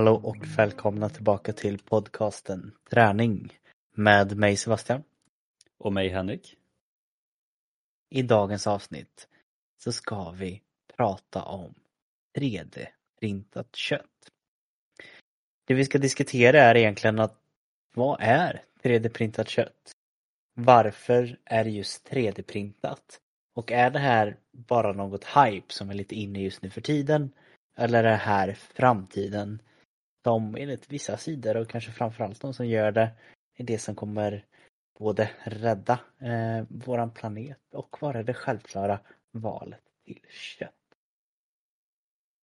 Hallå och välkomna tillbaka till podcasten Träning med mig Sebastian. Och mig Henrik. I dagens avsnitt så ska vi prata om 3D-printat kött. Det vi ska diskutera är egentligen att vad är 3D-printat kött? Varför är det just 3D-printat? Och är det här bara något hype som är lite inne just nu för tiden? Eller är det här framtiden de enligt vissa sidor och kanske framförallt de som gör det är det som kommer både rädda eh, våran planet och vara det självklara valet till kött.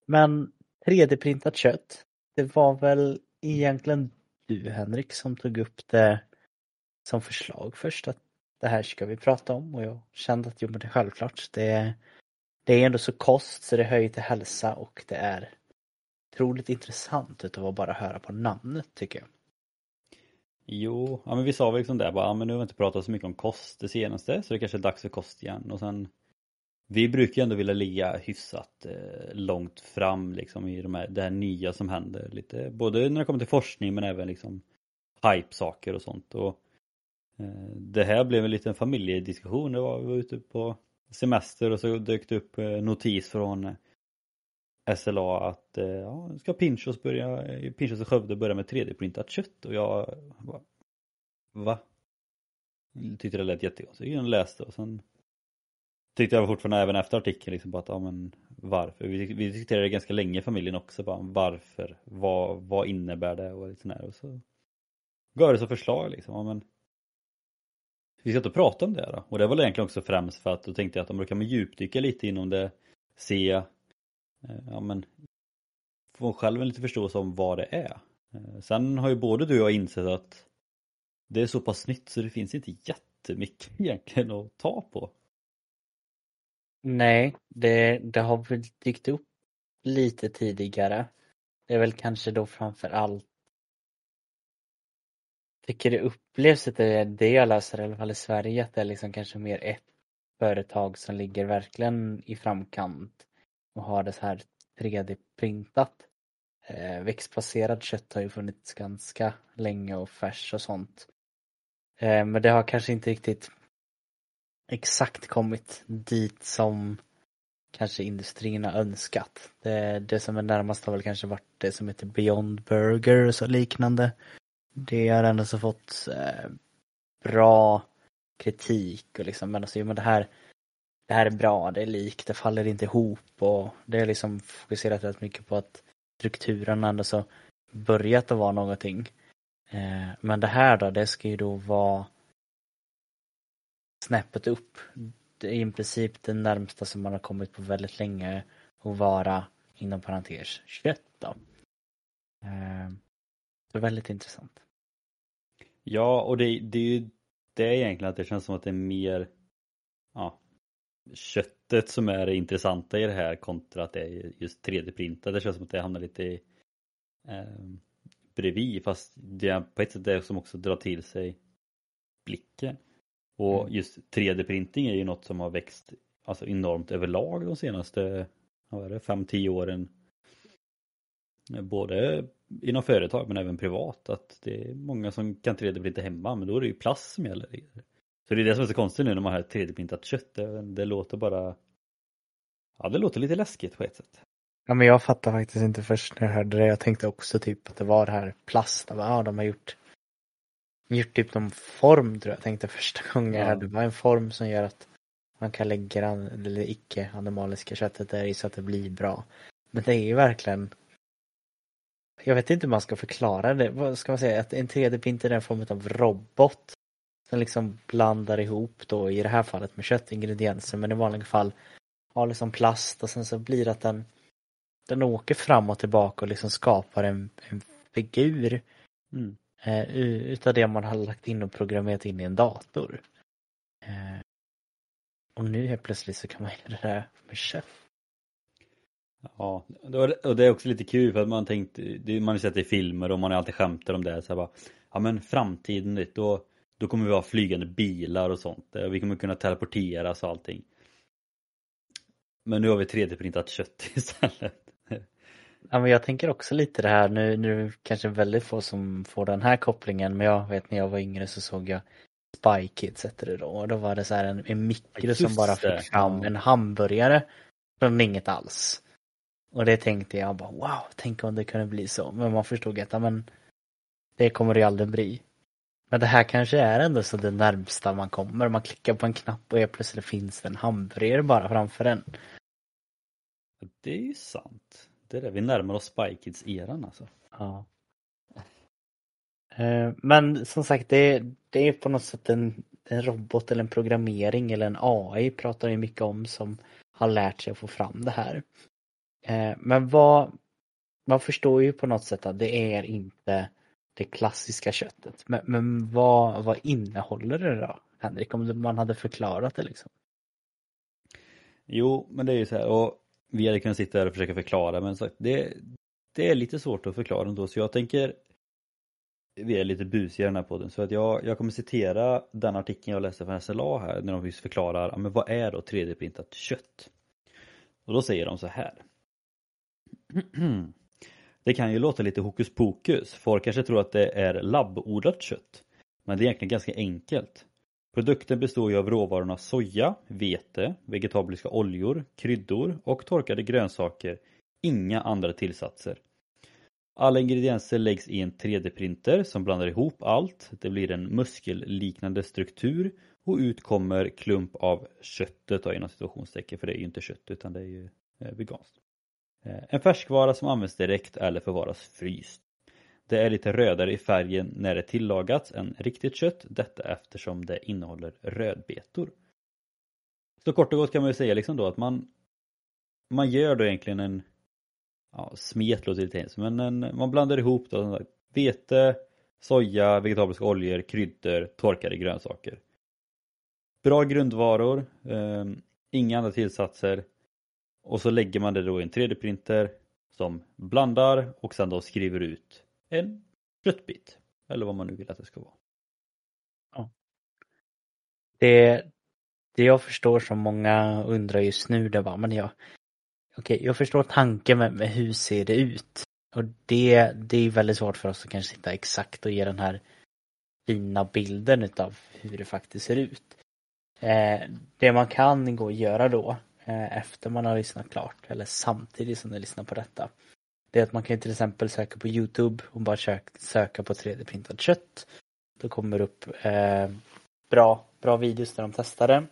Men 3D-printat kött, det var väl egentligen du Henrik som tog upp det som förslag först att det här ska vi prata om och jag kände att jo men det är självklart. Det, det är ändå så kost så det höjer till hälsa och det är otroligt intressant utav att bara höra på namnet tycker jag. Jo, ja men vi sa väl liksom det bara, ja, men nu har vi inte pratat så mycket om kost det senaste så det kanske är dags för kost igen. Och sen Vi brukar ju ändå vilja ligga hyfsat eh, långt fram liksom i de här, det här nya som händer lite både när det kommer till forskning men även liksom hype-saker och sånt. Och eh, Det här blev en liten familjediskussion, det var, vi var ute på semester och så dök det upp eh, notis från eh, SLA att eh, ja, ska Pinchos börja, eh, Pinchos i Skövde börja med 3D-printat kött och jag bara, Va? Jag tyckte det lät jättekonstigt. Jag läste och sen tyckte jag fortfarande även efter artikeln liksom bara att ja men varför? Vi, vi diskuterade ganska länge i familjen också bara varför? Vad, vad innebär det och lite sådär och så gav det som förslag liksom. Ja, men vi ska inte prata om det då. Och det var egentligen också främst för att då tänkte jag att om man kan man djupdyka lite inom det, se Eh, ja men få själv en lite förståelse om vad det är. Eh, sen har ju både du och jag insett att det är så pass nytt så det finns inte jättemycket egentligen att ta på. Nej, det, det har väl dykt upp lite tidigare. Det är väl kanske då framför allt tycker det upplevs att det är det jag läser i alla fall i Sverige att det är liksom kanske mer ett företag som ligger verkligen i framkant och har det så här 3D-printat. Eh, växtbaserat kött har ju funnits ganska länge och färs och sånt. Eh, men det har kanske inte riktigt exakt kommit dit som kanske industrin har önskat. Det, det som är närmast har väl kanske varit det som heter Beyond Burger och så liknande. Det har ändå så fått eh, bra kritik och liksom, men alltså, men det här det här är bra, det är likt, det faller inte ihop och det är liksom fokuserat rätt mycket på att strukturen ändå så börjat att vara någonting. Eh, men det här då, det ska ju då vara snäppet upp. Det är i princip det närmsta som man har kommit på väldigt länge att vara inom parentes kött då. Eh, det är väldigt intressant. Ja, och det, det är ju det egentligen att det känns som att det är mer ja, köttet som är det intressanta i det här kontra att det är just 3D-printat. Det känns som att det hamnar lite eh, bredvid fast det är på ett sätt det som också drar till sig blicken. Och mm. just 3D-printing är ju något som har växt alltså enormt överlag de senaste 5-10 åren. Både inom företag men även privat att det är många som kan 3D-printa hemma men då är det ju plast som gäller. Så det är det som är så konstigt nu när man har 3D-printat kött. Det, det, låter bara... Ja, det låter lite läskigt på ett sätt. Ja, men jag fattar faktiskt inte först när jag hörde det. Jag tänkte också typ att det var det här plast. Ja, de har gjort gjort typ någon form tror jag tänkte första gången jag hörde. Det var en form som gör att man kan lägga det icke animaliska köttet där i så att det blir bra. Men det är ju verkligen jag vet inte hur man ska förklara det. Vad ska man säga? Att en 3D-printer är en form av robot som liksom blandar ihop då i det här fallet med köttingredienser men i vanliga fall har liksom plast och sen så blir det att den den åker fram och tillbaka och liksom skapar en, en figur mm. eh, utav det man har lagt in och programmerat in i en dator. Eh, och nu helt plötsligt så kan man göra det här med kött. Ja, och det är också lite kul för att man tänkt, man har sett det i filmer och man har alltid skämtat om det så här bara, ja men framtiden då då kommer vi ha flygande bilar och sånt. Vi kommer kunna teleporteras och allting. Men nu har vi 3D-printat kött istället. Ja, men jag tänker också lite det här, nu, nu kanske väldigt få som får den här kopplingen, men jag vet när jag var yngre så såg jag Spy Kids hette det då, och då var det så här en, en mikro som bara fick fram en hamburgare från inget alls. Och det tänkte jag bara wow, tänk om det kunde bli så, men man förstod att ja, men det kommer det ju aldrig bli. Men det här kanske är ändå så det närmsta man kommer, man klickar på en knapp och helt plötsligt finns det en hamburgare bara framför en. Det är ju sant. Det är det, vi närmar oss Spy Kids-eran alltså. Ja. Eh, Men som sagt, det, det är på något sätt en, en robot eller en programmering eller en AI pratar ju mycket om som har lärt sig att få fram det här. Eh, Men vad, man förstår ju på något sätt att det är inte det klassiska köttet. Men, men vad, vad innehåller det då, Henrik? Om man hade förklarat det liksom. Jo, men det är ju så här och vi hade kunnat sitta här och försöka förklara men sagt, det, det är lite svårt att förklara ändå så jag tänker vi är lite busiga i den här podden så att jag, jag kommer citera den artikeln jag läste från SLA här när de just förklarar, men vad är då 3D-printat kött? Och då säger de så här. Det kan ju låta lite hokus pokus, folk kanske tror att det är labbodlat kött. Men det är egentligen ganska enkelt. Produkten består ju av råvarorna soja, vete, vegetabiliska oljor, kryddor och torkade grönsaker. Inga andra tillsatser. Alla ingredienser läggs i en 3D-printer som blandar ihop allt. Det blir en muskelliknande struktur och ut kommer klump av köttet då, inom situationstecken för det är ju inte kött utan det är ju eh, veganskt. Eh, en färskvara som används direkt eller förvaras fryst. Det är lite rödare i färgen när det tillagats än riktigt kött, detta eftersom det innehåller rödbetor. Så kort och gott kan man ju säga liksom då att man man gör då egentligen en ja, smet låter lite hemskt, men en, man blandar ihop då vete, soja, vegetabiliska oljor, kryddor, torkade grönsaker. Bra grundvaror, eh, inga andra tillsatser och så lägger man det då i en 3D-printer som blandar och sen då skriver ut en köttbit. Eller vad man nu vill att det ska vara. Det, det jag förstår som många undrar just nu det var, men jag Okej, jag förstår tanken med, med hur ser det ut? Och det, det är väldigt svårt för oss att kanske sitta exakt och ge den här fina bilden utav hur det faktiskt ser ut. Eh, det man kan gå och göra då Eh, efter man har lyssnat klart eller samtidigt som du lyssnar på detta. Det är att man kan till exempel söka på Youtube och bara söka på 3D-printat kött. Då kommer det upp eh, bra, bra videos där de testar det.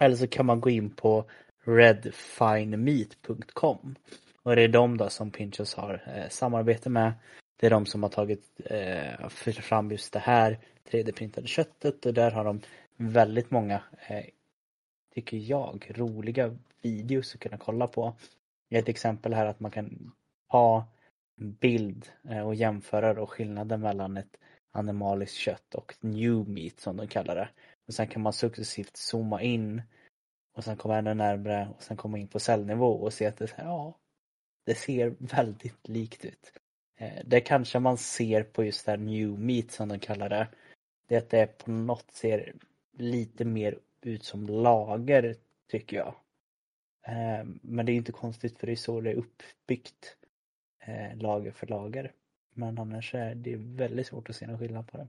Eller så kan man gå in på redfinemeat.com och det är de då som Pinchos har eh, samarbete med. Det är de som har tagit eh, fram just det här 3D-printade köttet och där har de väldigt många, eh, tycker jag, roliga videos att kunna kolla på. Ett exempel här att man kan ha en bild eh, och jämföra då skillnaden mellan ett animaliskt kött och new meat som de kallar det. Och sen kan man successivt zooma in och sen komma ännu närmre och sen komma in på cellnivå och se att det, här, ja, det ser väldigt likt ut. Eh, det kanske man ser på just det här new meat som de kallar det. Det är att det på något ser lite mer ut som lager tycker jag. Eh, Men det är inte konstigt för det är så det är uppbyggt. eh, Lager för lager. Men annars är det väldigt svårt att se någon skillnad på det.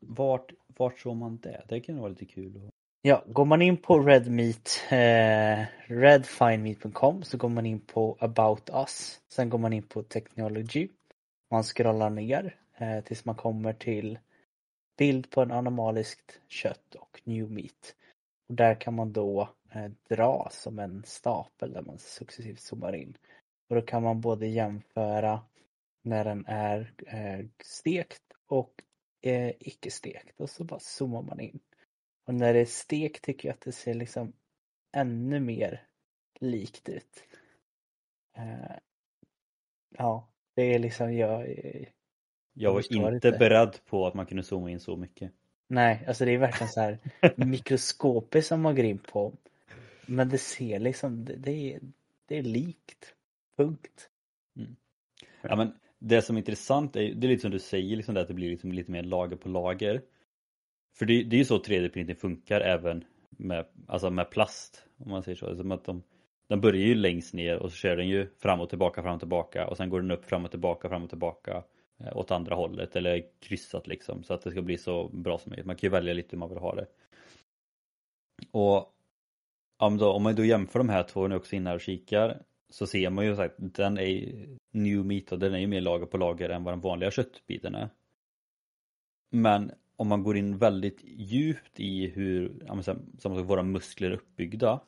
Vart, vart såg man det? Det kan vara lite kul. att- Ja, går man in på redmeat, eh, redfinemeat.com så går man in på about us. Sen går man in på technology. Man scrollar ner eh, tills man kommer till bild på en animaliskt kött och new meat. Och där kan man då eh, dra som en stapel där man successivt zoomar in. Och då kan man både jämföra när den är eh, stekt och eh, icke stekt och så bara zoomar man in. Och när det är stekt tycker jag att det ser liksom ännu mer likt ut. Eh, ja, det är liksom jag. Eh, jag var inte inte. beredd på att man kunde zooma in så mycket. Nej, alltså det är verkligen så här mikroskopiskt som man går in på. Men det ser liksom, det, det, är, det är likt. Punkt. Ja, men det som är intressant är, det är lite som du säger, liksom det att det blir liksom lite mer lager på lager. För det, det är ju så 3D-printing funkar även med, alltså med plast, om man säger så. Alltså att de, den börjar ju längst ner och så kör den ju fram och tillbaka, fram och tillbaka och sen går den upp fram och tillbaka, fram och tillbaka Eh, åt andra hållet eller kryssat liksom så att det ska bli så bra som möjligt. Man kan ju välja lite hur man vill ha det. Och om, då, om man då jämför de här två, nu också inne och kikar, så ser man ju att den är new meat och den är ju mer lager på lager än vad den vanliga köttbiten är. Men om man går in väldigt djupt i hur som våra muskler är uppbyggda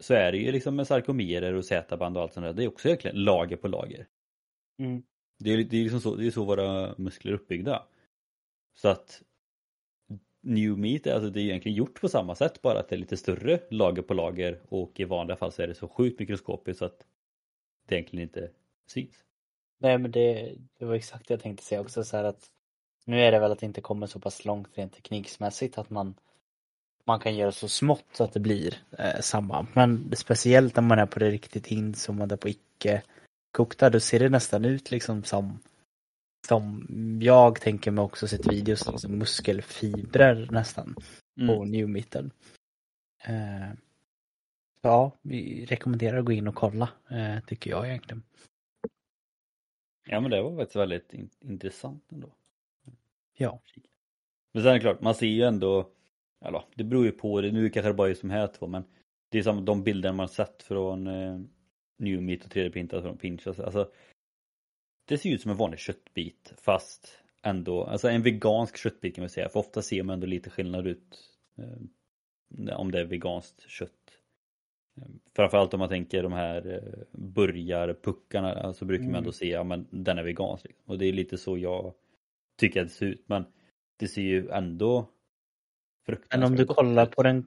så är det ju liksom med sarkomerer och Z-band och allt sånt där, det är också egentligen lager på lager. Mm. Det är, det är liksom så, det är så våra muskler är uppbyggda. Så att New Meat, alltså det är egentligen gjort på samma sätt bara att det är lite större lager på lager och i vanliga fall så är det så sjukt mikroskopiskt så att det egentligen inte syns. Nej men det, det var exakt det jag tänkte säga också så här att nu är det väl att det inte kommer så pass långt rent tekniksmässigt att man man kan göra så smått så att det blir eh, samma. Men speciellt när man är på det riktigt inzoomade på icke kokta då ser det nästan ut liksom som som jag tänker mig också sett videos, liksom muskelfibrer nästan mm. på newmitten. Eh, ja, vi rekommenderar att gå in och kolla, eh, tycker jag egentligen. Ja men det var faktiskt väldigt in intressant ändå. Ja. Men sen är det klart, man ser ju ändå, eller det beror ju på, det, nu kanske det bara är som här två men det är som de bilder man sett från eh, New Meat och 3D-printat från Pinterest. Alltså, det ser ut som en vanlig köttbit fast ändå, alltså en vegansk köttbit kan man säga. För ofta ser man ändå lite skillnad ut eh, om det är veganskt kött. Eh, framförallt om man tänker de här eh, burgarpuckarna så alltså brukar mm. man ändå se, ja men den är vegansk. Liksom. Och det är lite så jag tycker att det ser ut. Men det ser ju ändå fruktansvärt Men om du kollar på den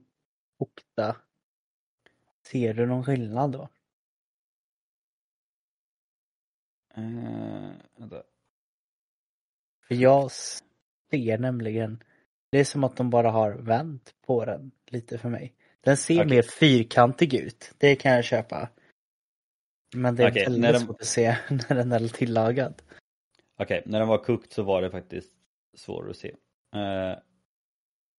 kokta, ser du någon skillnad då? Uh, För jag ser nämligen, det är som att de bara har vänt på den lite för mig. Den ser okay. mer fyrkantig ut, det kan jag köpa. Men det är okay, väldigt den... svårt att se när den är tillagad. Okej, okay, när den var kokt så var det faktiskt svårare att se. Uh,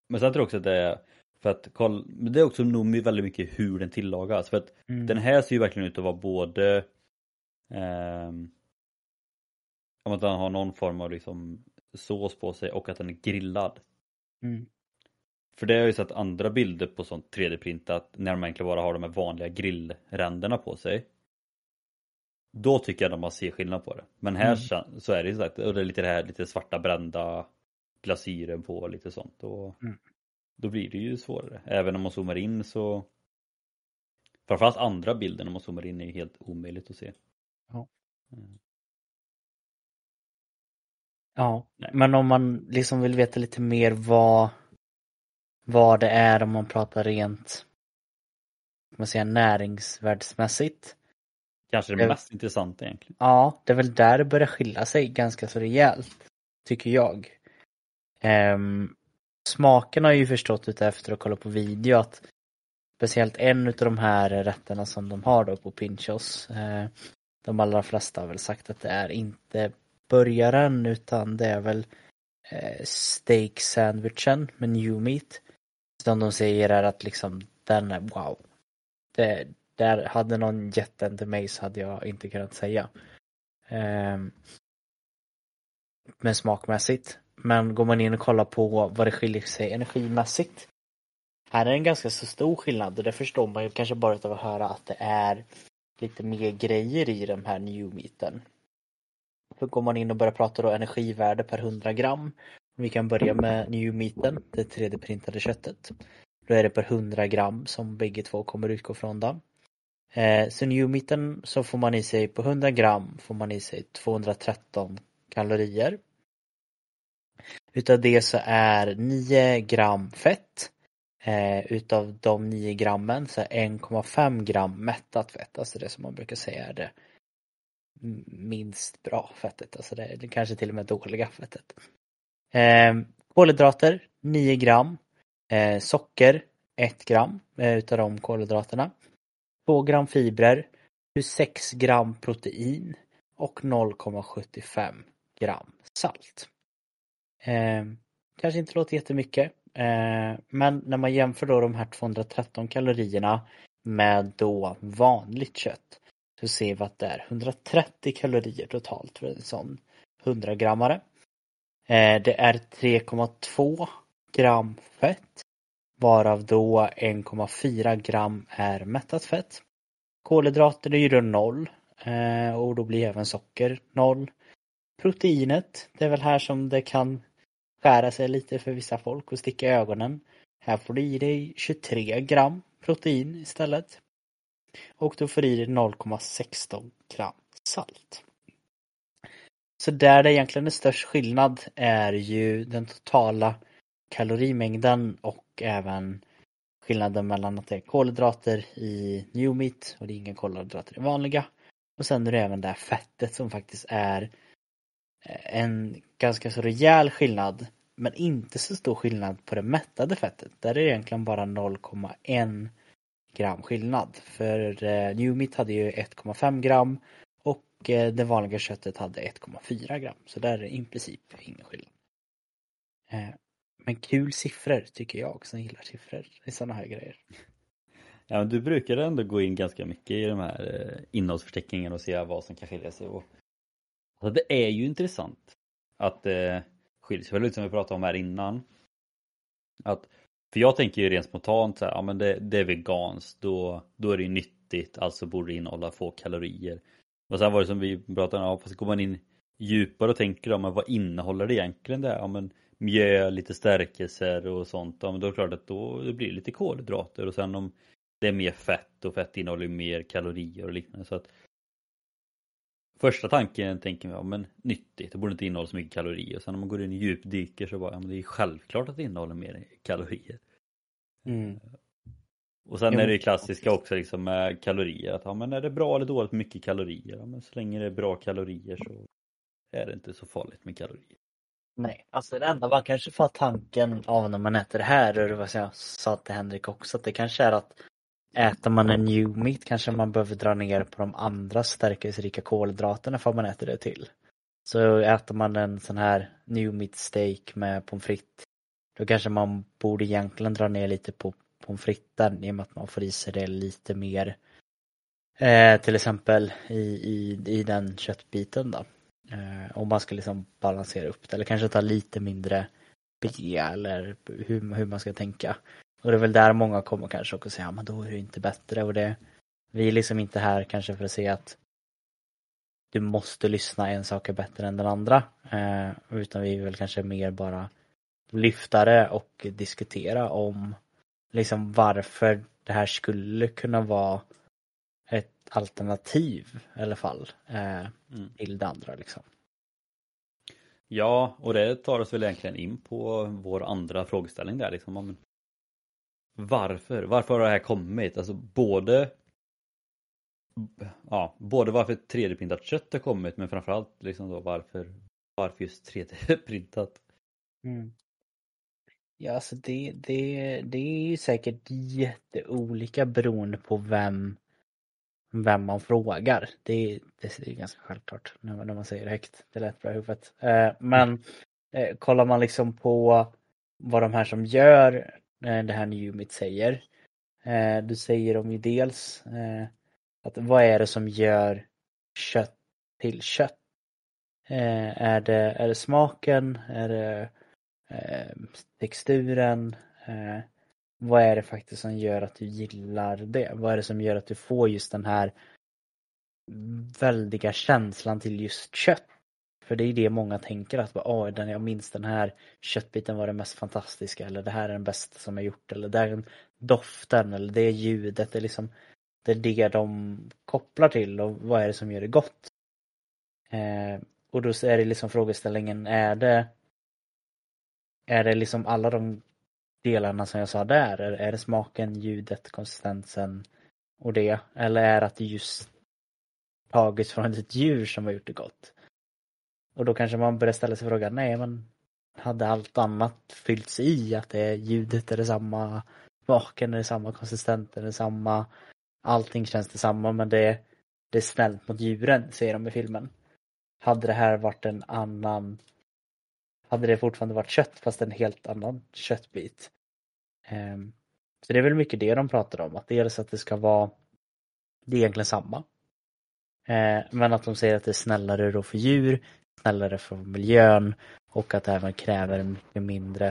men sen tror jag också att det är för att koll, det är också nog väldigt mycket hur den tillagas. För att mm. den här ser ju verkligen ut att vara både um, om att den har någon form av liksom sås på sig och att den är grillad. Mm. För det har jag ju sett andra bilder på sånt 3D-printat när de egentligen bara har de här vanliga grillränderna på sig. Då tycker jag att man ser skillnad på det. Men här mm. så är det ju sagt, och det är lite det här lite svarta brända glasyren på lite sånt. Och mm. Då blir det ju svårare. Även om man zoomar in så Framförallt andra bilder när man zoomar in är helt omöjligt att se. Ja. Mm. Ja, men om man liksom vill veta lite mer vad, vad det är om man pratar rent man säga, näringsvärdsmässigt. Kanske det, det mest intressanta egentligen. Ja, det är väl där det börjar skilja sig ganska så rejält, tycker jag. Um, smaken har jag ju förstått ut efter att kolla på video att speciellt en av de här rätterna som de har då på Pinchos, eh, de allra flesta har väl sagt att det är inte burgaren utan det är väl eh, steak sandwichen med new meat. Som de säger är att liksom den är wow. Det, där hade någon gett den till mig så hade jag inte kunnat säga. Eh, men smakmässigt. Men går man in och kollar på vad det skiljer sig energimässigt. Här är en ganska så stor skillnad och det förstår man ju kanske bara av att höra att det är lite mer grejer i den här new meaten. Då går man in och börjar prata då energivärde per 100 gram. Vi kan börja med new meaten, det 3D-printade köttet. Då är det per 100 gram som bägge två kommer utgå från då. Eh, så new meaten så får man i sig på 100 gram får man i sig 213 kalorier. Utav det så är 9 gram fett. Eh, utav de 9 grammen så är 1,5 gram mättat fett, alltså det som man brukar säga är det minst bra fettet, alltså det, det kanske till och med dåliga fettet. Eh, kolhydrater 9 gram. Eh, socker 1 gram eh, utav de kolhydraterna. 2 gram fibrer, 26 gram protein och 0,75 gram salt. Eh, kanske inte låter jättemycket, eh, men när man jämför då de här 213 kalorierna med då vanligt kött så ser vi att det är 130 kalorier totalt för en sån 100 grammare. Eh, det är 3,2 gram fett varav då 1,4 gram är mättat fett. Kolhydrater är ju då noll eh, och då blir även socker noll. Proteinet, det är väl här som det kan skära sig lite för vissa folk och sticka i ögonen. Här får du i dig 23 gram protein istället. Och du får i dig 0,16 gram salt. Så där det egentligen är störst skillnad är ju den totala kalorimängden och även skillnaden mellan att det är kolhydrater i new meat och det är inga kolhydrater i vanliga. Och sen är det även det här fettet som faktiskt är eh, en ganska så rejäl skillnad men inte så stor skillnad på det mättade fettet. Där är det egentligen bara 0,1 gram skillnad. För eh, New Meat hade ju 1,5 gram och eh, det vanliga köttet hade 1,4 gram. Så där är det i princip ingen skillnad. Eh, men kul siffror tycker jag som gillar siffror i sådana här grejer. Ja, men du brukar ändå gå in ganska mycket i de här eh, innehållsförteckningarna och se vad som kan skilja sig åt. Alltså det är ju intressant att eh, det skiljer sig, lite som vi pratade om här innan. Att, för jag tänker ju rent spontant så här, ja men det, det är veganskt, då, då är det ju nyttigt, alltså borde det innehålla få kalorier. Och sen var det som vi pratade om, ja, fast går man in djupare och tänker då, men vad innehåller det egentligen det? Ja men mjöl, lite stärkelser och sånt, ja men då är det klart att då det blir lite kolhydrater och sen om det är mer fett och fett innehåller mer kalorier och liknande så att Första tanken tänker jag, men nyttigt, det borde inte innehålla så mycket kalorier. Och sen när man går in i djupdyker så bara, ja, men det är självklart att det innehåller mer kalorier. Mm. Och sen jo, är det klassiska också liksom med kalorier, att ja, men är det bra eller dåligt med mycket kalorier? Ja, men så länge det är bra kalorier så är det inte så farligt med kalorier. Nej, alltså det enda man kanske får tanken av när man äter det här, och det var jag sa till Henrik också, att det kanske är att Äter man en new meat kanske man behöver dra ner på de andra stärkelserika kolhydraterna för att man äter det till. Så äter man en sån här new meat steak med pommes frites då kanske man borde egentligen dra ner lite på pommes fritesen i och med att man får i sig det lite mer eh, till exempel i, i, i den köttbiten då. Eh, om man ska liksom balansera upp det eller kanske ta lite mindre B eller hur, hur man ska tänka. Och det är väl där många kommer kanske och säger, ja men då är det inte bättre och det Vi är liksom inte här kanske för att se att Du måste lyssna, en sak är bättre än den andra. Eh, utan vi väl kanske mer bara lyftare och diskutera om liksom varför det här skulle kunna vara ett alternativ i alla fall eh, mm. till det andra liksom. Ja, och det tar oss väl egentligen in på vår andra frågeställning där liksom om varför? Varför har det här kommit? Alltså både Ja, både varför 3D-printat kött har kommit men framförallt liksom då varför Varför just 3D-printat? Mm. Ja, alltså det, det, det är ju säkert jätteolika beroende på vem vem man frågar. Det, det är ganska självklart när, när man säger det högt. Det lät bra i huvudet. Eh, men eh, kollar man liksom på vad de här som gör Eh, det här Newmit säger. Eh, du säger om ju dels eh, att vad är det som gör kött till kött? Är det, är det smaken? Är det texturen? Vad är det faktiskt som gör att du gillar det? Vad är det som gör att du får just den här väldiga känslan till just kött? För det är det många tänker att oh, den, jag minns den här köttbiten var den mest fantastiska eller det här är den bästa som jag gjort eller den doften eller det ljudet. Det är, liksom, det är det de kopplar till och vad är det som gör det gott? Eh, och då är det liksom frågeställningen, är det är det liksom alla de delarna som jag sa där? Är, är det smaken, ljudet, konsistensen och det? Eller är det att det just tagits från ett djur som har gjort det gott? Och då kanske man börjar ställa sig frågan, nej men hade allt annat fyllts i? Att det är ljudet är detsamma, smaken är detsamma, konsistensen är detsamma, allting känns detsamma men det, det är snällt mot djuren, säger de i filmen. Hade det här varit en annan hade det fortfarande varit kött fast en helt annan köttbit. Um, Så det är väl mycket det de pratar om, att dels att det ska vara, det är egentligen samma. Eh, men att de säger att det är snällare då för djur, snällare för miljön och att det även kräver mycket mindre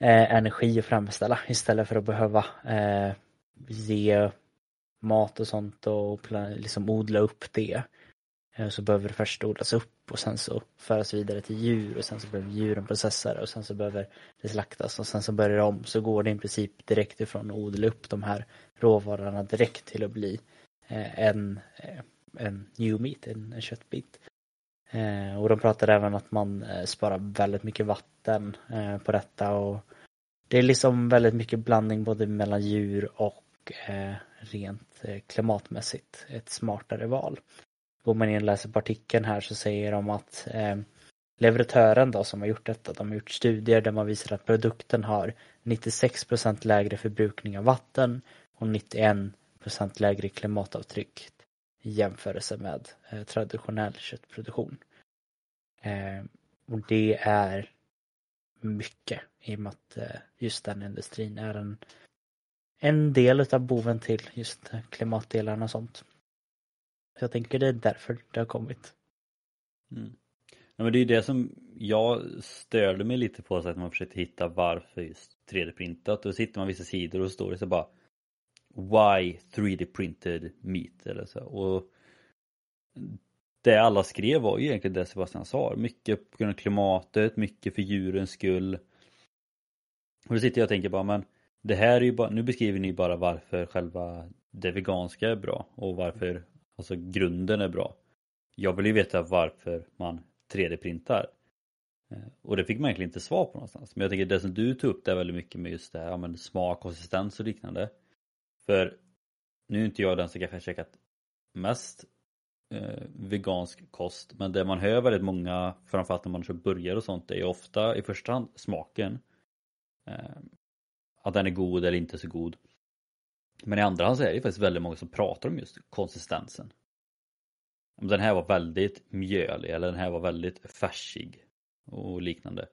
eh, energi att framställa istället för att behöva eh, ge mat och sånt och liksom odla upp det. Eh, så behöver det först odlas upp och sen så föras vidare till djur och sen så behöver djuren processa det och sen så behöver det slaktas och sen så börjar det om så går det i princip direkt ifrån att odla upp de här råvarorna direkt till att bli eh, en, eh, en new meat, en, en köttbit. Eh, och de pratar även att man eh, sparar väldigt mycket vatten eh, på detta och det är liksom väldigt mycket blandning både mellan djur och rent klimatmässigt ett smartare val. Går man in och läser på artikeln här så säger de att eh, leverantören då som har gjort detta, de har gjort studier där man visar att produkten har 96% lägre förbrukning av vatten och 91% lägre klimatavtryck i jämförelse med eh, traditionell köttproduktion. Eh, och det är mycket i och med att eh, just den industrin är en, en del av boven till just klimatdelarna och sånt. Så jag tänker det är därför det har kommit. Mm. Ja, men det är ju det som jag störde mig lite på så att man försökte hitta varför just 3D-printat. Då sitter man vissa sidor och står det så bara Why 3D-printed meat eller så. Och det alla skrev var ju egentligen det Sebastian sa. Mycket på grund av klimatet, mycket för djurens skull. Och då sitter jag och tänker bara men det här är ju bara, nu beskriver ni bara varför själva det veganska är bra och varför Alltså grunden är bra. Jag vill ju veta varför man 3D-printar. Eh, och det fick man egentligen inte svar på någonstans. Men jag tänker det som du tog upp där väldigt mycket med just det här ja men smak, konsistens och liknande. För nu är inte jag den som kanske har käkat mest eh, vegansk kost men det man hör väldigt många framförallt när man kör burgare och sånt är ju ofta i första hand smaken. Eh, att den är god eller inte så god. Men i andra hand så är det faktiskt väldigt många som pratar om just konsistensen. Om den här var väldigt mjölig eller den här var väldigt färsig och liknande.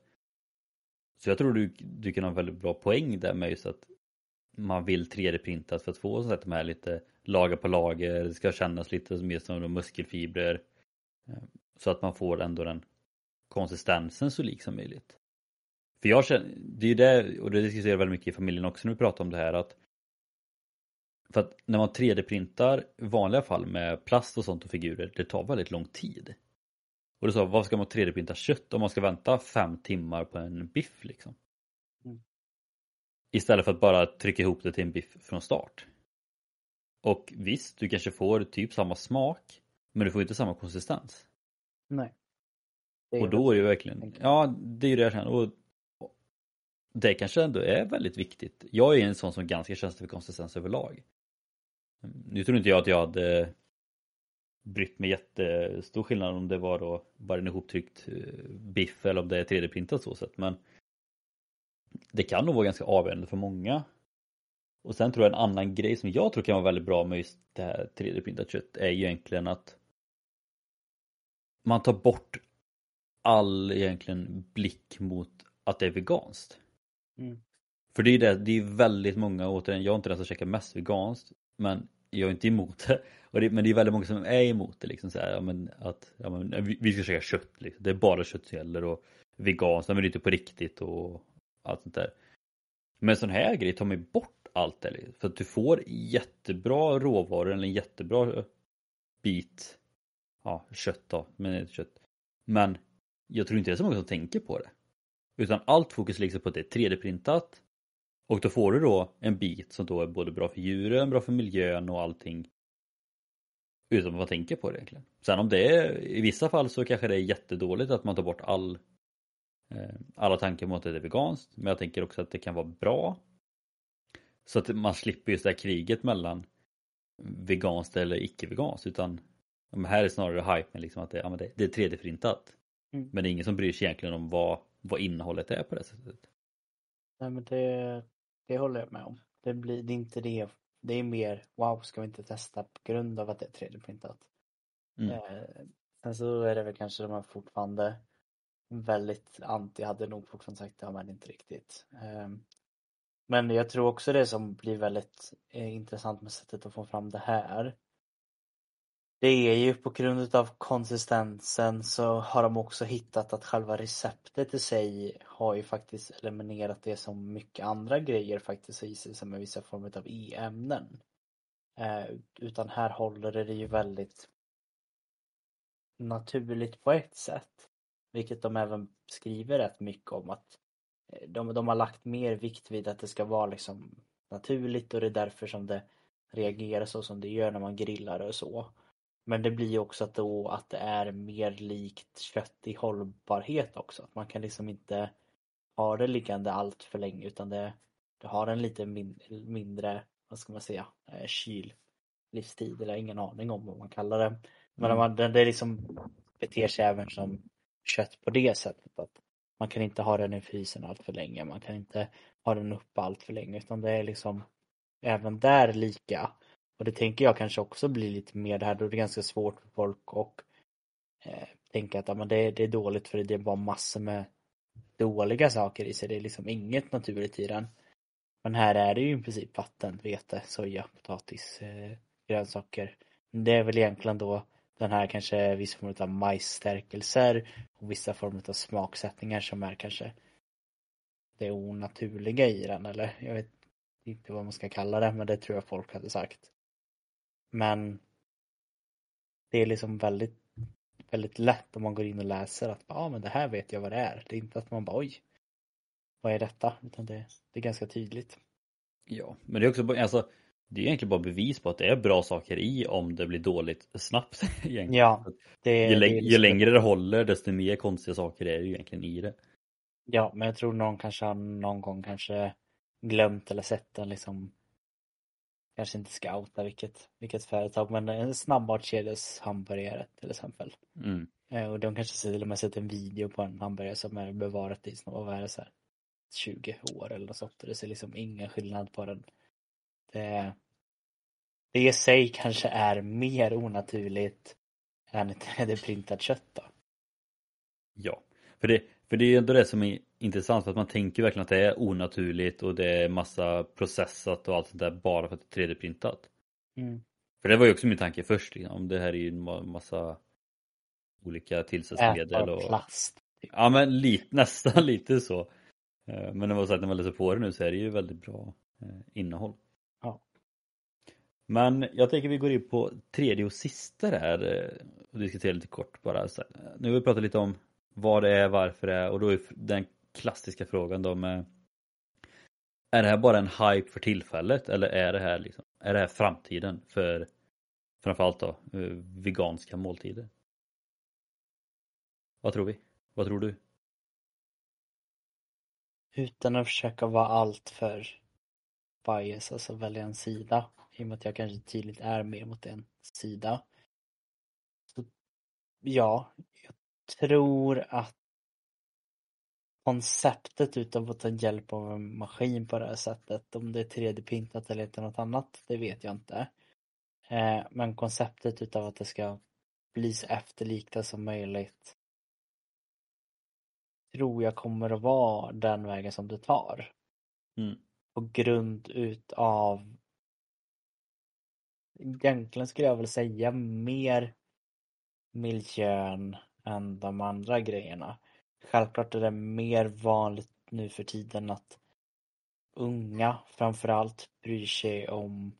Så jag tror du, du kan ha en väldigt bra poäng där med just att man vill 3D-printat för att få så att de här lite lager på lager, det ska kännas lite mer som muskelfibrer. Eh, så att man får ändå den konsistensen så lik som möjligt. För jag känner, det är ju det, och det diskuterar väldigt mycket i familjen också när vi pratar om det här att för att när man 3D-printar i vanliga fall med plast och sånt och figurer, det tar väldigt lång tid. Och du sa, vad ska man 3D-printa kött om man ska vänta fem timmar på en biff liksom? Istället för att bara trycka ihop det till en biff från start. Och visst, du kanske får typ samma smak, men du får inte samma konsistens. Nej. Och då är det verkligen, ja det är ju det jag känner. Och det kanske ändå är väldigt viktigt. Jag är en sån som ganska känslig för konsistens överlag. Nu tror inte jag att jag hade brytt mig jättestor skillnad om det var då bara en ihoptryckt eh, biff eller om det är 3D-printat så sätt men det kan nog vara ganska avgörande för många. Och sen tror jag en annan grej som jag tror kan vara väldigt bra med just det här 3D-printat kött är ju egentligen att man tar bort all egentligen blick mot att det är veganskt. Mm. För det är det, det är väldigt många, återigen, jag är inte den som käkar mest veganskt men jag är inte emot det. Det men det är väldigt många som är emot det liksom så här, ja, men att ja, men, vi ska käka kött liksom. Det är bara kött som gäller och veganskt, men det är inte på riktigt och allt sånt där. Men sån här grej tar man bort allt det liksom. För att du får jättebra råvaror eller en jättebra eh, bit ja, kött då, men kött. Men jag tror inte det är så många som tänker på det. Utan allt fokus ligger på att det är 3D-printat och då får du då en bit som då är både bra för djuren, bra för miljön och allting. Utan att man tänker på det egentligen. Sen om det är, i vissa fall så kanske det är jättedåligt att man tar bort all alla tankar mot att det är veganskt. Men jag tänker också att det kan vara bra. Så att man slipper just det här kriget mellan veganskt eller icke-veganskt. Utan här är snarare hypen liksom att det, ja, det, det är 3D-printat. Mm. Men det är ingen som bryr sig egentligen om vad, vad innehållet är på det sättet. Nej men det, det håller jag med om. Det blir det är inte det. Det är mer wow, ska vi inte testa på grund av att det är 3D-printat. Mm. Eh, sen så är det väl kanske de här fortfarande väldigt anti, hade nog fortfarande sagt det, men inte riktigt. Ehm, men jag tror också det som blir väldigt eh, intressant med sättet att få fram det här. Det är ju på grund av konsistensen så har de också hittat att själva receptet i sig har ju faktiskt eliminerat det som mycket andra grejer faktiskt har i sig som är vissa former av e-ämnen. Eh, utan här håller det ju väldigt naturligt på ett sätt. Vilket de även skriver rätt mycket om att eh, de, de har lagt mer vikt vid att det ska vara liksom naturligt och det är därför som det reagerar så som det gör när man grillar och så. Men det blir ju också att, då att det är mer likt kött i hållbarhet också. Man kan liksom inte ha det liggande allt för länge utan det, det har en lite min, mindre, vad ska man säga, eh, kyllivstid eller ingen aning om vad man kallar det. Men Mm. man, det, det liksom beter sig även som kött på det sättet att man kan inte ha den i frysen allt för länge, man kan inte ha den uppe allt för länge utan det är liksom även där lika. Och det tänker jag kanske också blir lite mer det här då det är ganska svårt för folk att eh, tänka att ja, men det, det är dåligt för det är bara massor med dåliga saker i sig. Det är liksom inget naturligt i den. Men här är det ju i princip vatten, vete, soja, potatis, eh, grönsaker. Det är väl egentligen då den här kanske vissa former av majsstärkelser och vissa former av smaksättningar som är kanske det onaturliga i den eller jag vet inte vad man ska kalla det men det tror jag folk hade sagt. Men det är liksom väldigt väldigt lätt om man går in och läser att ja men det här vet jag vad det är. Det är inte att man bara oj vad är detta? Utan det, det är ganska tydligt. Ja, men det är också alltså, det är egentligen bara bevis på att det är bra saker i om det blir dåligt snabbt. Egentligen. Ja, det, ju, det ju liksom- längre det håller desto mer konstiga saker är det ju egentligen i det. Ja, men jag tror någon kanske har någon gång kanske glömt eller sett den liksom kanske inte ska outa vilket, vilket företag men en snabbmatskedjas hamburgare till exempel. Mm. Eh, Och de kanske till och med sett en video på en hamburgare som är bevarat i snart, vad är det så här, 20 år eller något sånt. Det ser liksom ingen skillnad på den. Det, det i sig kanske är mer onaturligt än ett 3D-printat kött då. Ja, för det, för det är ändå det som är intressant för att man tänker verkligen att det är onaturligt och det är massa processat och allt sånt där bara för att det är 3D-printat. Mm. För det var ju också min tanke först, liksom. det här är ju en ma- massa olika tillsatsmedel och plast. typ. Ja men lite, nästan lite så. Eh, Men det var så att när man läser på det nu så är det ju väldigt bra eh, innehåll. Men jag tänker vi går in på tredje och sista där eh, och diskuterar lite kort bara. Så här, Nu har vi pratat lite om vad det är, varför det är och då är den klassiska frågan då med Är det här bara en hype för tillfället eller är det här liksom, är det här framtiden för framförallt då eh, veganska måltider? Vad tror vi? Vad tror du? Utan att försöka vara allt för bias, alltså välja en sida. I och med att jag kanske tydligt är mer mot en sida. Så, ja, jag tror att konceptet utav att ta hjälp av en maskin på det här sättet, om det är 3D-printat eller inte något annat, det vet jag inte. Eh, men konceptet utav att det ska bli så efterlikta som möjligt tror jag kommer att vara den vägen som det tar. Mm. På grund utav Egentligen skulle jag väl säga mer miljön än de andra grejerna. Självklart är det mer vanligt nu för tiden att unga framförallt bryr sig om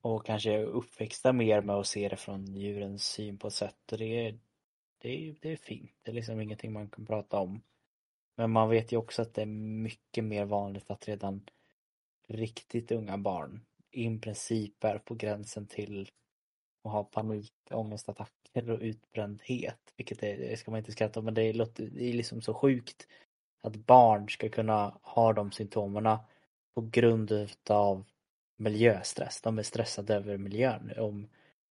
och kanske är uppväxta mer med att se det från djurens syn på ett sätt och det är, det är, det är fint. Det är liksom ingenting man kan prata om. Men man vet ju också att det är mycket mer vanligt att redan riktigt unga barn i princip är på gränsen till att ha panik, ångestattacker och utbrändhet. Vilket är, det ska man inte skratta om, men det är, låter- det är liksom så sjukt att barn ska kunna ha de symptomen på grund utav miljöstress. De är stressade över miljön. Om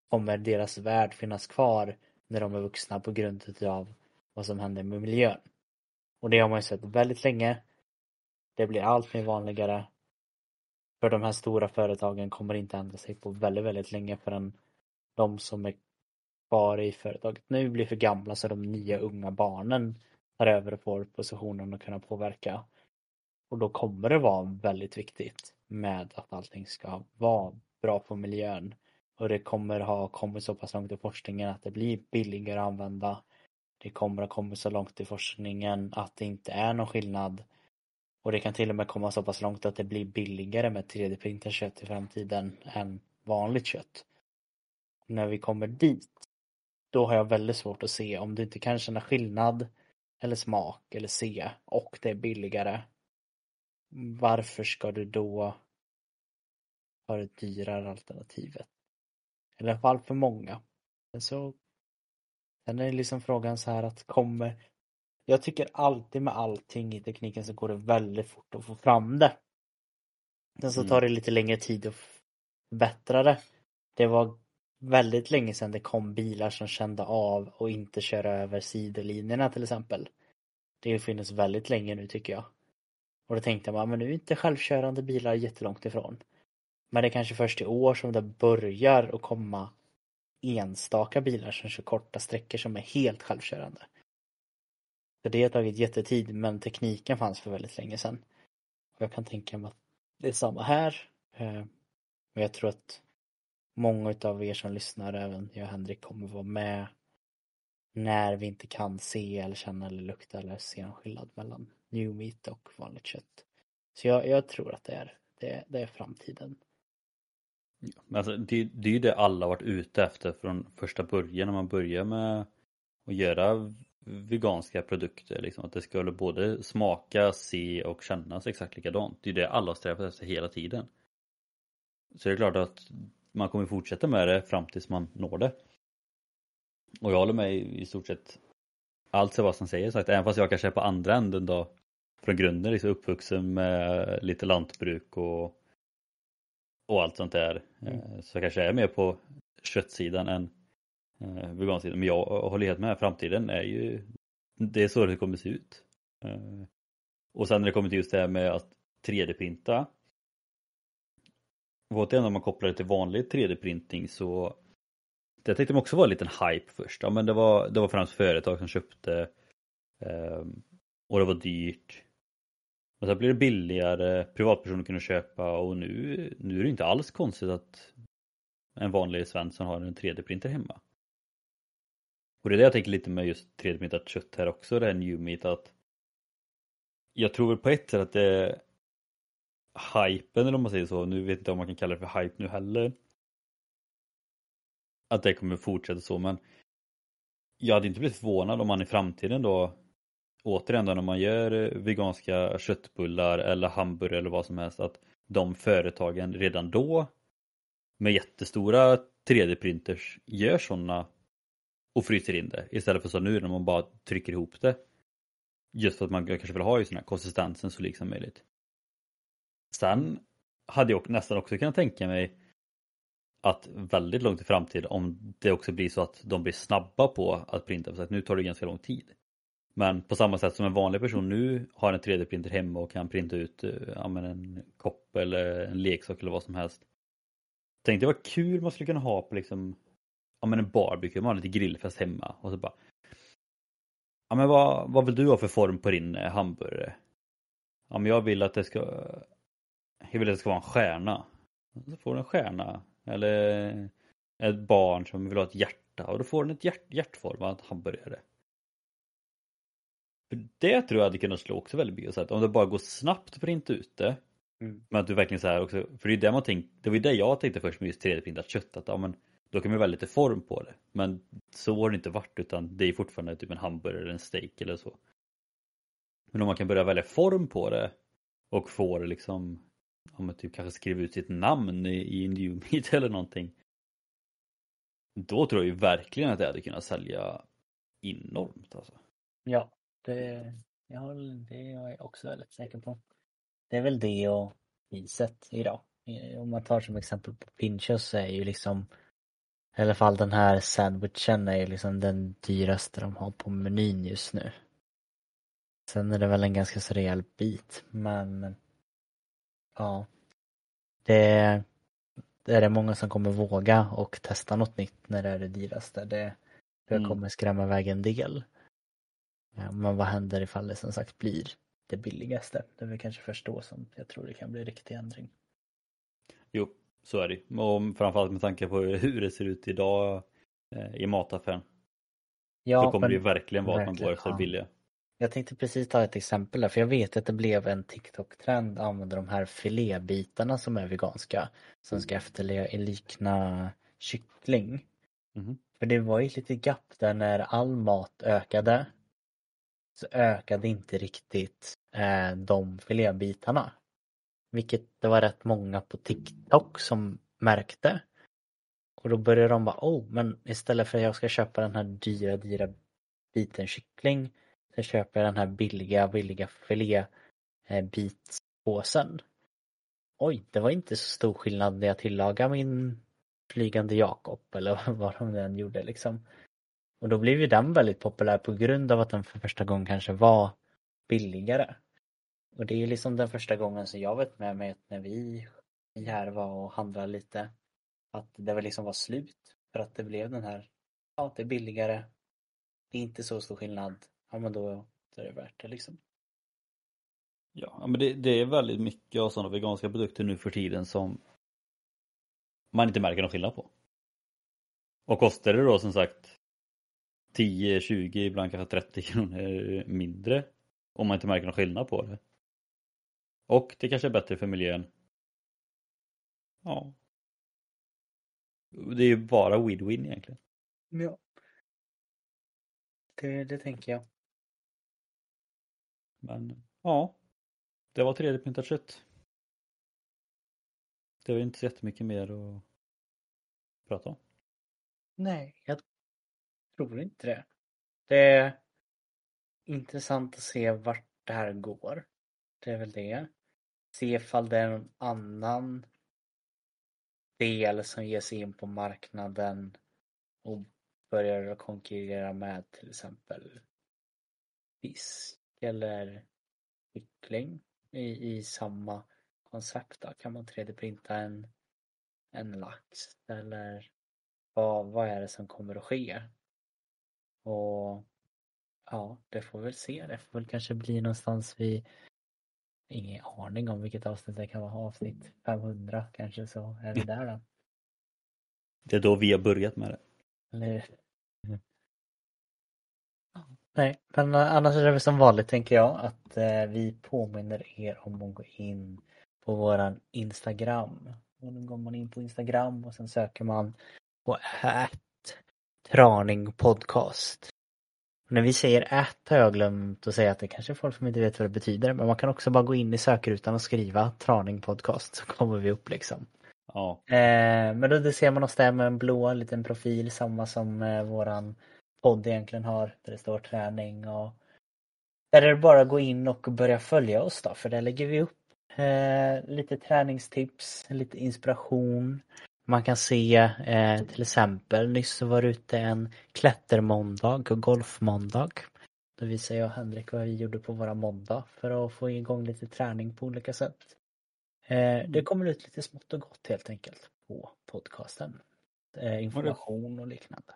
kommer deras värld finnas kvar när de är vuxna på grund utav vad som händer med miljön. Och det har man ju sett väldigt länge. Det blir allt mer vanligare. För de här stora företagen kommer inte ändra sig på väldigt, väldigt länge förrän de som är kvar i företaget nu blir för gamla så de nya unga barnen tar över och får positionen att kunna påverka. Och då kommer det vara väldigt viktigt med att allting ska vara bra på miljön. Och det kommer ha kommit så pass långt i forskningen att det blir billigare att använda. Det kommer ha kommit så långt i forskningen att det inte är någon skillnad. Och det kan till och med komma så pass långt att det blir billigare med 3D-printat kött i framtiden än vanligt kött. När vi kommer dit, då har jag väldigt svårt att se om du inte kan känna skillnad eller smak eller se och det är billigare. Varför ska du då ha det dyrare alternativet? I alla fall för många. Men så Sen är liksom frågan så här att kommer Jag tycker alltid med allting i tekniken så går det väldigt fort att få fram det. Sen så tar det lite längre tid att förbättra det. Det var väldigt länge sedan det kom bilar som kände av och inte köra över sidolinjerna till exempel. Det har funnits väldigt länge nu tycker jag. Och då tänkte man, men nu är inte självkörande bilar jättelångt ifrån. Men det är kanske först i år som det börjar att komma enstaka bilar som kör korta sträckor som är helt självkörande. Så det har tagit jättetid men tekniken fanns för väldigt länge sedan. Och jag kan tänka mig att det är samma här. Eh, men och jag tror att många av er som lyssnar, även jag och Henrik, kommer vara med när vi inte kan se eller känna eller lukta eller se en skillnad mellan new meat och vanligt kött. Så jag, jag tror att det är, det, det är framtiden. Alltså, det, det är ju det alla varit ute efter från första början när man börjar med att göra veganska produkter. Liksom, att det skulle både smaka, se och kännas exakt likadant. Det är det alla har strävat efter hela tiden. Så det är klart att man kommer fortsätta med det fram tills man når det. Och jag håller med i stort sett allt Sebastian säger sagt, även fast jag kanske är på andra änden då från grunden, liksom uppvuxen med lite lantbruk och och allt sånt där. Mm. Eh, så kanske jag är mer på köttsidan än eh, vegansidan. Men jag håller helt med, framtiden är ju det är så det kommer se ut. Eh, och sen när det kommer till just det här med att 3D-printa. Återigen om man kopplar det till vanlig 3D-printing så det tänkte man också var en liten hype först. Ja, men det var, det var främst företag som köpte och det var dyrt. Och sen blir det billigare, privatpersoner kunde köpa och nu, nu är det inte alls konstigt att en vanlig Svensson har en 3D-printer hemma. Och det är det jag tänker lite med just 3D-printat kött här också, det här new meat att jag tror väl på ett sätt att det är hypen eller om man säger så, nu vet jag inte om man kan kalla det för hype nu heller. Att det kommer fortsätta så men jag hade inte blivit förvånad om man i framtiden då återigen då när man gör eh, veganska köttbullar eller hamburgare eller vad som helst att de företagen redan då med jättestora 3D-printers gör sådana och fryser in det istället för så nu när man bara trycker ihop det. Just för att man kanske vill ha ju här konsistensen så lik som möjligt. Sen hade jag nästan också kunnat tänka mig att väldigt långt i framtiden, om det också blir så att de blir snabba på att printa, för att nu tar det ganska lång tid. Men på samma sätt som en vanlig person nu har en 3D-printer hemma och kan printa ut eh, ja, en kopp eller en leksak eller vad som helst. Tänkte vad kul man skulle kunna ha på liksom ja, men en barbecue, man har lite grillfest hemma och så bara Ja men vad, vad vill du ha för form på din eh, hamburgare? Ja men jag vill att det ska Jag vill att det ska vara en stjärna. Så får du en stjärna. Eller ett barn som vill ha ett hjärta och då får den ett hjärt, hjärtformat hamburgare. För det tror jag hade kunnat slå också väldigt mycket. Så att om det bara går snabbt att printa ut det. Mm. Men att du verkligen så här också, för det är det man tänkte, det var ju det jag tänkte först med just 3D-printat kött. Att ja, men då kan man välja lite form på det. Men så har det inte varit utan det är fortfarande typ en hamburgare eller en steak eller så. Men om man kan börja välja form på det och få det liksom, om man typ kanske skriver ut sitt namn i, i en new meat eller någonting. Då tror jag ju verkligen att det hade kunnat sälja enormt alltså. Ja, det, ja, det är jag också väldigt säker på. Det är väl det och priset idag. Om man tar som exempel på Pinchos så är ju liksom i alla fall den här sandwichen är ju liksom den dyraste de har på menyn just nu. Sen är det väl en ganska så rejäl bit men ja. Det, det är det många som kommer våga och testa något nytt när det är det dyraste. Det, det mm. kommer skrämma iväg en del. Men vad händer ifall det som sagt blir det billigaste. Det är väl kanske först då som jag tror det kan bli riktig ändring. Jo, så är det Och framförallt med tanke på hur det ser ut idag eh, i mataffären. Ja, så kommer men det ju verkligen vara att man går efter ja. billiga. Jag tänkte precis ta ett exempel där, för jag vet att det blev en TikTok-trend att använda de här filébitarna som är veganska, som ska efterlikna kyckling. Mhm. För det var ju ett litet gap där när all mat ökade så ökade inte riktigt eh, de filébitarna. Vilket det var rätt många på TikTok som märkte. Och då började de bara, oh, men istället för att jag ska köpa den här dyra, dyra biten kyckling så köper jag den här billiga, billiga filébitpåsen. eh. Oj, det var inte så stor skillnad när jag tillagade min flygande Jakob eller vad de än gjorde liksom. Och då blev ju den väldigt populär på grund av att den för första gången kanske var billigare. Och det är ju liksom den första gången som jag vet med mig att när vi här var och handlade lite att det var liksom var slut för att det blev den här, ja det är billigare, det är inte så stor skillnad, ja men då, då är det värt det liksom. Ja, men det, det är väldigt mycket av sådana veganska produkter nu för tiden som man inte märker någon skillnad på. Och kostar det då som sagt 10, 20, ibland kanske 30 kronor mindre om man inte märker någon skillnad på det. Och det kanske är bättre för miljön. Ja. Det är ju bara win-win egentligen. Ja. Det, det tänker jag. Men ja, det var 3D-printat kött. Det var inte så jättemycket mer att prata om. Nej, jag tror inte det. Det är intressant att se vart det här går. Det är väl det. Se ifall det är någon annan del som ger sig in på marknaden och börjar konkurrera med till exempel fisk eller kyckling i, i samma koncept. Då. Kan man 3D-printa en, en lax eller vad, vad är det som kommer att ske? Och ja, det får vi väl se. Det får väl kanske bli någonstans vid Ingen aning om vilket avsnitt det kan vara. Avsnitt 500 kanske så är vi där då. Det är då vi har börjat med det. Eller Ja, Nej, men annars är det väl som vanligt tänker jag att eh, vi påminner er om att gå in på våran Instagram. Och då går man in på Instagram och sen söker man på traning podcast. Och när vi säger ät har jag glömt att säga att det kanske är folk som inte vet vad det betyder men man kan också bara gå in i sökrutan och skriva traning podcast så kommer vi upp liksom. Ja, Eh, men då det ser man oss där med en blå liten profil, samma som eh, våran podd egentligen har, där det står träning och där är det bara att gå in och börja följa oss då, för där lägger vi upp eh, lite träningstips, lite inspiration. Man kan se eh, till exempel, nyss så var det ute en klättermåndag och golfmåndag. Då visar jag och Henrik vad vi gjorde på våra måndag för att få igång lite träning på olika sätt. Eh, det kommer ut lite smått och gott helt enkelt på podcasten. Eh, information och liknande.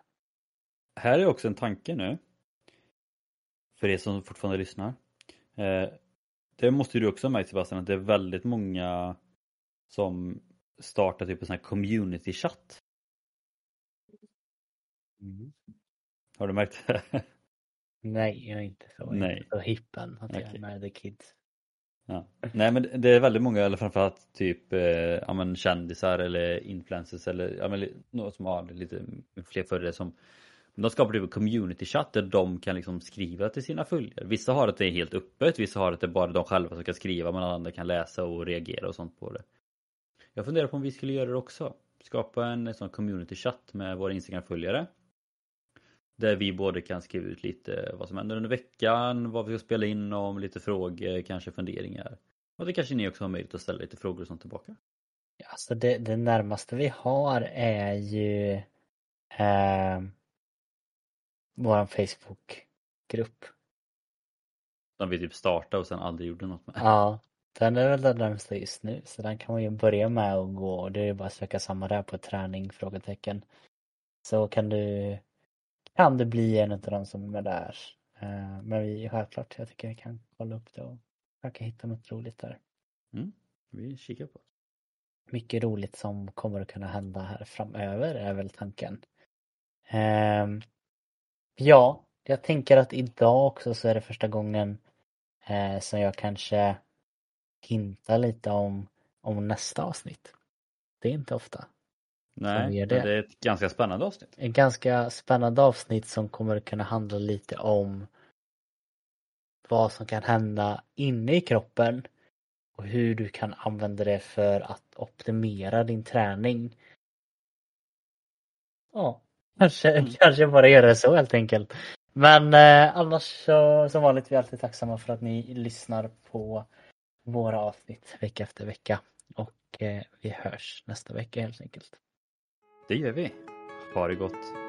här är också en tanke nu. För er som fortfarande lyssnar. Eh, det måste du också ha märkt Sebastian att det är väldigt många som startar typ en sån här community chatt. Har du märkt det? Nej, jag är inte så, jag är inte så hippen att jag är med the kids. Ja. Nej men det är väldigt många, eller framförallt typ eh, ja, men kändisar eller influencers eller ja, men, några som har lite fler följare som de skapar typ en community chatt där de kan liksom skriva till sina följare. Vissa har att det är helt öppet, vissa har att det är bara de själva som kan skriva men alla andra kan läsa och reagera och sånt på det. Jag funderar på om vi skulle göra det också. Skapa en sån community chatt med våra Instagram-följare. Där vi både kan skriva ut lite vad som händer under veckan, vad vi ska spela in om, lite frågor, kanske funderingar. Och det kanske ni också har möjlighet att ställa lite frågor och sånt tillbaka. Ja, Alltså det, det närmaste vi har är ju eh, vår Facebookgrupp. Som vi typ startade och sen aldrig gjorde något med. Ja, den är väl den närmsta just nu så den kan man ju börja med att gå och det är ju bara att söka samma där på träning? Frågetecken. Så kan du kan det bli en av de som är där. Eh, Men vi självklart, jag tycker vi kan kolla upp det och Försöka hitta något roligt där. Mm. Vi kikar på. Mycket roligt som kommer att kunna hända här framöver är väl tanken. Ehm, ja, jag tänker att idag också så är det första gången eh, som jag kanske hintar lite om, om nästa avsnitt. Det är inte ofta. Nej, det. det är ett ganska spännande avsnitt. Ett ganska spännande avsnitt som kommer kunna handla lite om vad som kan hända inne i kroppen och hur du kan använda det för att optimera din träning. Ja, kanske, Mm. kanske bara göra det så helt enkelt. Men eh, annars så som vanligt vi är alltid tacksamma för att ni lyssnar på våra avsnitt vecka efter vecka. Och eh, vi hörs nästa vecka helt enkelt. Det gör vi. Ha det gott.